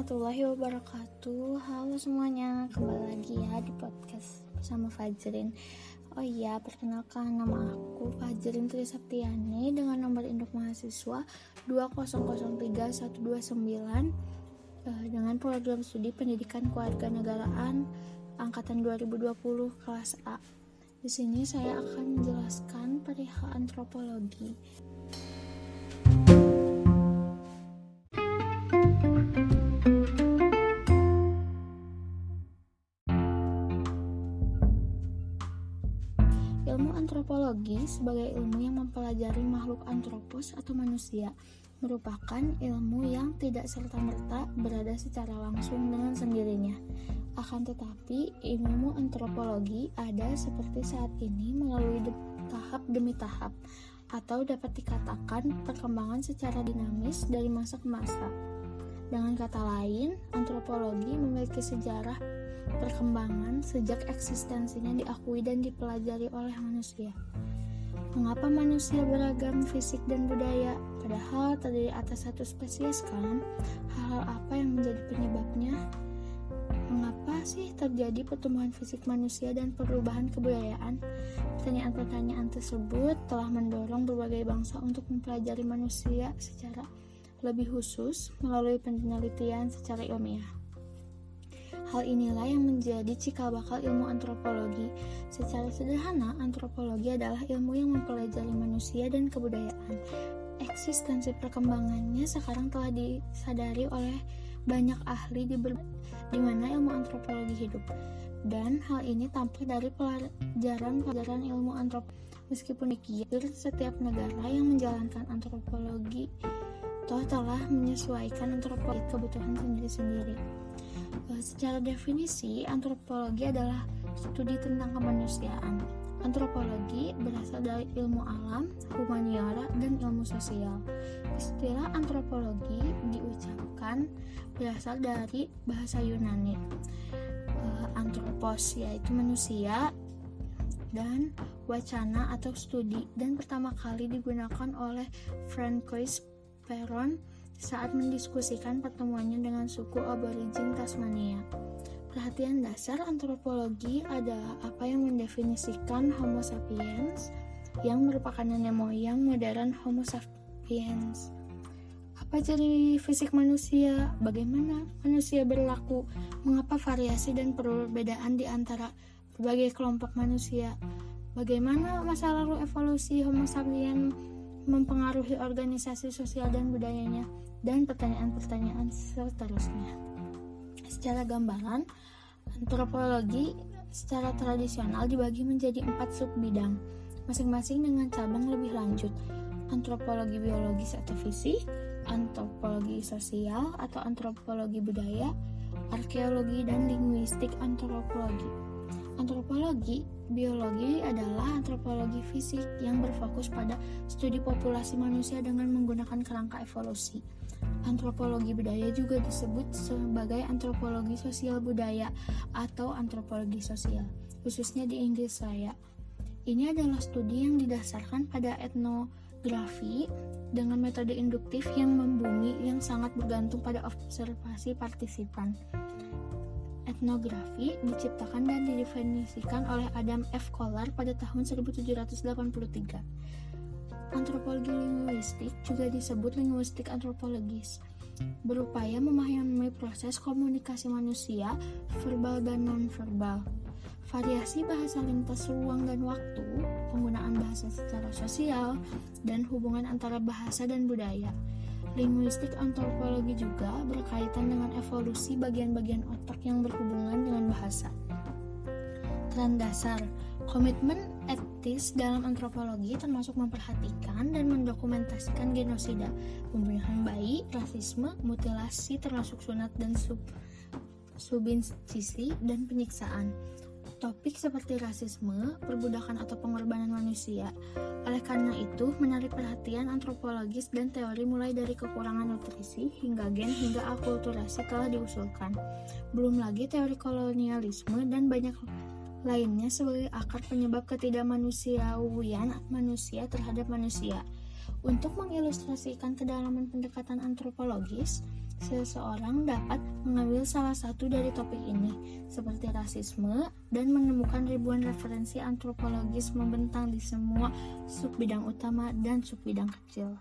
warahmatullahi wabarakatuh Halo semuanya, kembali lagi ya di podcast bersama Fajrin Oh iya, perkenalkan nama aku Fajrin Trisaktiani dengan nomor induk mahasiswa 2003129 eh, dengan program studi pendidikan kewarganegaraan angkatan 2020 kelas A. Di sini saya akan menjelaskan perihal antropologi. Antropologi sebagai ilmu yang mempelajari makhluk antropos atau manusia merupakan ilmu yang tidak serta-merta berada secara langsung dengan sendirinya. Akan tetapi, ilmu antropologi ada seperti saat ini melalui de tahap demi tahap, atau dapat dikatakan perkembangan secara dinamis dari masa ke masa. Dengan kata lain, antropologi memiliki sejarah perkembangan sejak eksistensinya diakui dan dipelajari oleh manusia. Mengapa manusia beragam fisik dan budaya, padahal terdiri atas satu spesies kan? Hal-hal apa yang menjadi penyebabnya? Mengapa sih terjadi pertumbuhan fisik manusia dan perubahan kebudayaan? Pertanyaan-pertanyaan tersebut telah mendorong berbagai bangsa untuk mempelajari manusia secara lebih khusus melalui penelitian secara ilmiah. Hal inilah yang menjadi cikal bakal ilmu antropologi. Secara sederhana, antropologi adalah ilmu yang mempelajari manusia dan kebudayaan. Eksistensi perkembangannya sekarang telah disadari oleh banyak ahli di, di mana ilmu antropologi hidup. Dan hal ini tampak dari pelajaran-pelajaran ilmu antropologi. Meskipun demikian, setiap negara yang menjalankan antropologi toh telah menyesuaikan antropologi kebutuhan sendiri-sendiri. Eh, secara definisi, antropologi adalah studi tentang kemanusiaan. Antropologi berasal dari ilmu alam, humaniora, dan ilmu sosial. Istilah antropologi diucapkan berasal dari bahasa Yunani. Uh, antropos yaitu manusia dan wacana atau studi dan pertama kali digunakan oleh Francois Peron saat mendiskusikan pertemuannya dengan suku aborigin Tasmania. Perhatian dasar antropologi adalah apa yang mendefinisikan Homo sapiens yang merupakan nenek moyang modern Homo sapiens. Apa jadi fisik manusia? Bagaimana manusia berlaku? Mengapa variasi dan perbedaan di antara berbagai kelompok manusia? Bagaimana masa lalu evolusi Homo sapiens mempengaruhi organisasi sosial dan budayanya? dan pertanyaan-pertanyaan seterusnya. Secara gambaran, antropologi secara tradisional dibagi menjadi empat sub bidang, masing-masing dengan cabang lebih lanjut. Antropologi biologis atau fisik, antropologi sosial atau antropologi budaya, arkeologi dan linguistik antropologi. Antropologi biologi adalah antropologi fisik yang berfokus pada studi populasi manusia dengan menggunakan kerangka evolusi. Antropologi budaya juga disebut sebagai antropologi sosial budaya atau antropologi sosial, khususnya di Inggris Raya. Ini adalah studi yang didasarkan pada etnografi dengan metode induktif yang membumi yang sangat bergantung pada observasi partisipan etnografi diciptakan dan didefinisikan oleh Adam F. Kohler pada tahun 1783. Antropologi linguistik juga disebut linguistik antropologis, berupaya memahami proses komunikasi manusia, verbal dan nonverbal. Variasi bahasa lintas ruang dan waktu, penggunaan bahasa secara sosial, dan hubungan antara bahasa dan budaya Linguistik antropologi juga berkaitan dengan evolusi bagian-bagian otak yang berhubungan dengan bahasa. Tren dasar Komitmen etis dalam antropologi termasuk memperhatikan dan mendokumentasikan genosida, pembunuhan bayi, rasisme, mutilasi termasuk sunat dan sub, subinsisi, dan penyiksaan. Topik seperti rasisme, perbudakan atau pengorbanan manusia. Oleh karena itu, menarik perhatian antropologis dan teori mulai dari kekurangan nutrisi hingga gen hingga akulturasi telah diusulkan. Belum lagi teori kolonialisme dan banyak lainnya sebagai akar penyebab ketidakmanusiawian manusia terhadap manusia. Untuk mengilustrasikan kedalaman pendekatan antropologis, seseorang dapat mengambil salah satu dari topik ini, seperti rasisme, dan menemukan ribuan referensi antropologis membentang di semua subbidang utama dan subbidang kecil.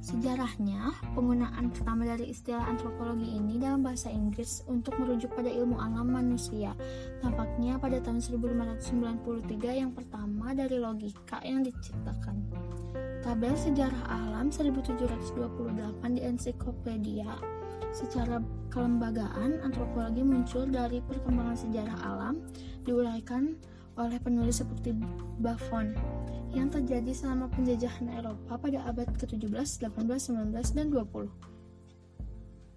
Sejarahnya, penggunaan pertama dari istilah antropologi ini dalam bahasa Inggris untuk merujuk pada ilmu alam manusia. Nampaknya pada tahun 1593 yang pertama dari logika yang diciptakan. Tabel Sejarah Alam 1728 di ensiklopedia secara kelembagaan antropologi muncul dari perkembangan sejarah alam diuraikan oleh penulis seperti Buffon yang terjadi selama penjajahan Eropa pada abad ke-17, 18, 19, dan 20.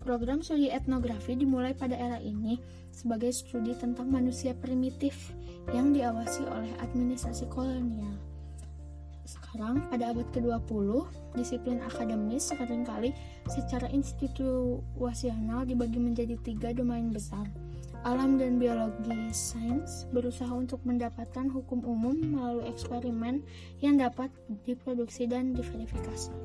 Program studi etnografi dimulai pada era ini sebagai studi tentang manusia primitif yang diawasi oleh administrasi kolonial. Sekarang, pada abad ke-20, disiplin akademis sering kali secara institusional dibagi menjadi tiga domain besar. Alam dan biologi sains berusaha untuk mendapatkan hukum umum melalui eksperimen yang dapat diproduksi dan diverifikasi.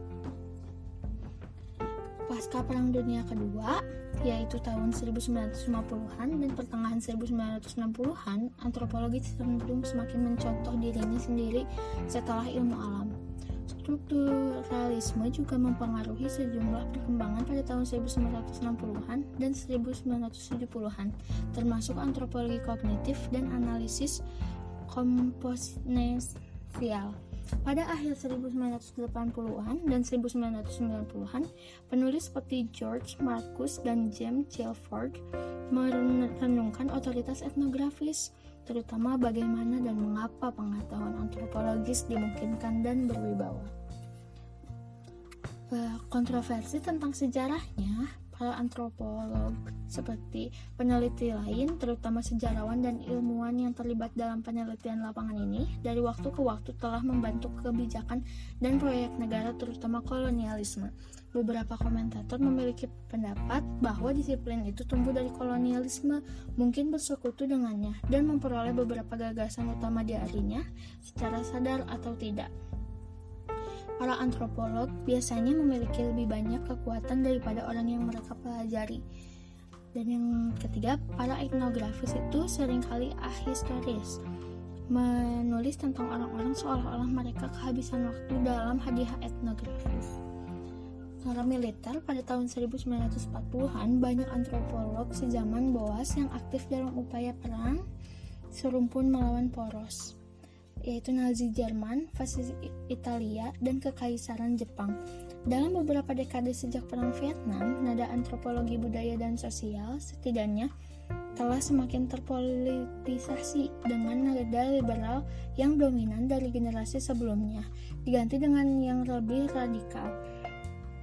Pasca Perang Dunia Kedua, yaitu tahun 1950-an dan pertengahan 1960-an, antropologi cenderung semakin mencontoh dirinya sendiri setelah ilmu alam. Strukturalisme juga mempengaruhi sejumlah perkembangan pada tahun 1960-an dan 1970-an, termasuk antropologi kognitif dan analisis komposisial. Pada akhir 1980-an dan 1990-an, penulis seperti George Marcus dan James Chelford merenungkan otoritas etnografis, terutama bagaimana dan mengapa pengetahuan antropologis dimungkinkan dan berwibawa. Eh, kontroversi tentang sejarahnya para antropolog seperti peneliti lain, terutama sejarawan dan ilmuwan yang terlibat dalam penelitian lapangan ini, dari waktu ke waktu telah membantu kebijakan dan proyek negara, terutama kolonialisme. Beberapa komentator memiliki pendapat bahwa disiplin itu tumbuh dari kolonialisme, mungkin bersekutu dengannya, dan memperoleh beberapa gagasan utama darinya secara sadar atau tidak. Para antropolog biasanya memiliki lebih banyak kekuatan daripada orang yang mereka pelajari. Dan yang ketiga, para etnografis itu sering kali ahistoris, menulis tentang orang-orang seolah-olah mereka kehabisan waktu dalam hadiah etnografis. Para militer pada tahun 1940-an banyak antropolog sejaman Boas yang aktif dalam upaya perang serumpun melawan poros yaitu Nazi Jerman, fasis Italia, dan Kekaisaran Jepang. Dalam beberapa dekade sejak Perang Vietnam, nada antropologi budaya dan sosial setidaknya telah semakin terpolitisasi dengan nada liberal yang dominan dari generasi sebelumnya, diganti dengan yang lebih radikal.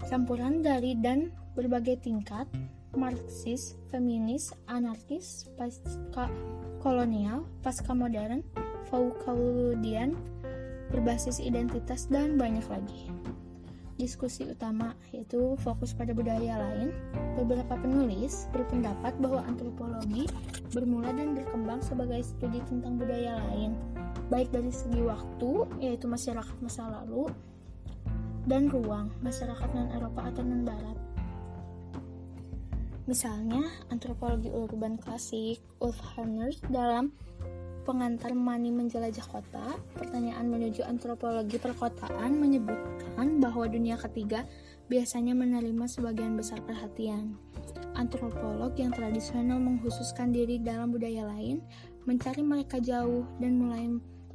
Campuran dari dan berbagai tingkat, Marxis, feminis, anarkis, pasca kolonial, pasca modern, Foucauldian, berbasis identitas, dan banyak lagi. Diskusi utama yaitu fokus pada budaya lain. Beberapa penulis berpendapat bahwa antropologi bermula dan berkembang sebagai studi tentang budaya lain, baik dari segi waktu, yaitu masyarakat masa lalu, dan ruang, masyarakat non-Eropa atau non-Barat. Misalnya, antropologi urban klasik Ulf Horner dalam pengantar Mani menjelajah kota, pertanyaan menuju antropologi perkotaan menyebutkan bahwa dunia ketiga biasanya menerima sebagian besar perhatian. Antropolog yang tradisional menghususkan diri dalam budaya lain, mencari mereka jauh dan mulai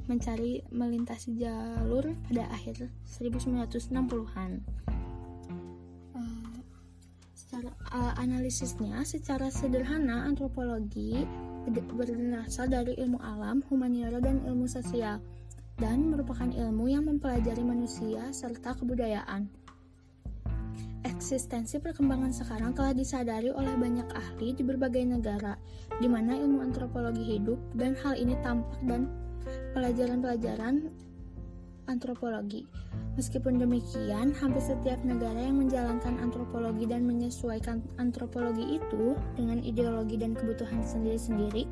mencari melintasi jalur pada akhir 1960-an. Uh, secara uh, analisisnya, secara sederhana antropologi berasal dari ilmu alam, humaniora, dan ilmu sosial, dan merupakan ilmu yang mempelajari manusia serta kebudayaan. Eksistensi perkembangan sekarang telah disadari oleh banyak ahli di berbagai negara, di mana ilmu antropologi hidup, dan hal ini tampak dan pelajaran-pelajaran antropologi. Meskipun demikian, hampir setiap negara yang menjalankan antropologi dan menyesuaikan antropologi itu dengan ideologi dan kebutuhan sendiri-sendiri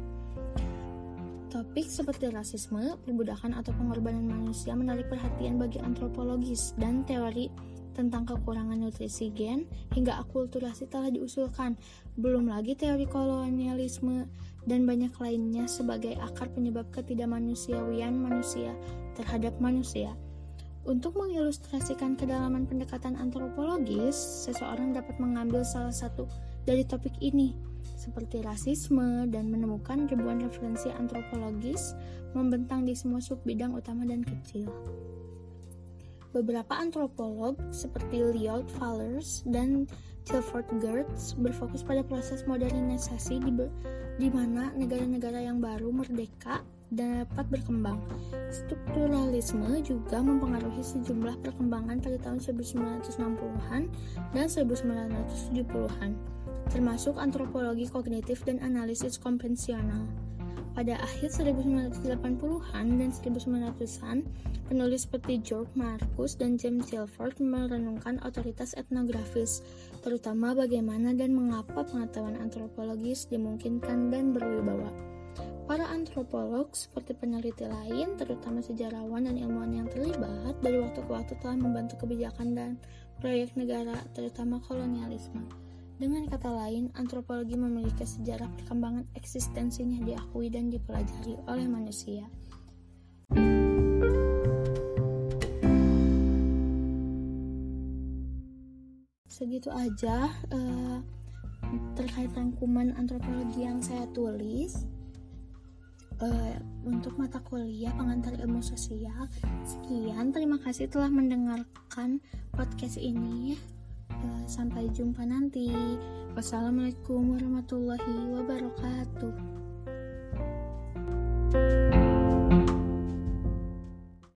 Topik seperti rasisme, perbudakan atau pengorbanan manusia menarik perhatian bagi antropologis dan teori tentang kekurangan nutrisi gen hingga akulturasi telah diusulkan. Belum lagi teori kolonialisme dan banyak lainnya sebagai akar penyebab ketidakmanusiawian manusia terhadap manusia. Untuk mengilustrasikan kedalaman pendekatan antropologis, seseorang dapat mengambil salah satu dari topik ini, seperti rasisme dan menemukan ribuan referensi antropologis membentang di semua sub bidang utama dan kecil. Beberapa antropolog seperti Lloyd Fallers dan Tilford Gertz berfokus pada proses modernisasi di, di mana negara-negara yang baru merdeka dapat berkembang. Strukturalisme juga mempengaruhi sejumlah perkembangan pada tahun 1960-an dan 1970-an termasuk antropologi kognitif dan analisis konvensional. Pada akhir 1980-an dan 1900-an, penulis seperti George Marcus dan James Tilford merenungkan otoritas etnografis, terutama bagaimana dan mengapa pengetahuan antropologis dimungkinkan dan berwibawa. Para antropolog seperti peneliti lain, terutama sejarawan dan ilmuwan yang terlibat, dari waktu ke waktu telah membantu kebijakan dan proyek negara, terutama kolonialisme. Dengan kata lain, antropologi memiliki sejarah perkembangan eksistensinya diakui dan dipelajari oleh manusia. Segitu aja uh, terkait rangkuman antropologi yang saya tulis. Uh, untuk mata kuliah pengantar ilmu sosial. Sekian, terima kasih telah mendengarkan podcast ini. Sampai jumpa nanti. Wassalamualaikum warahmatullahi wabarakatuh.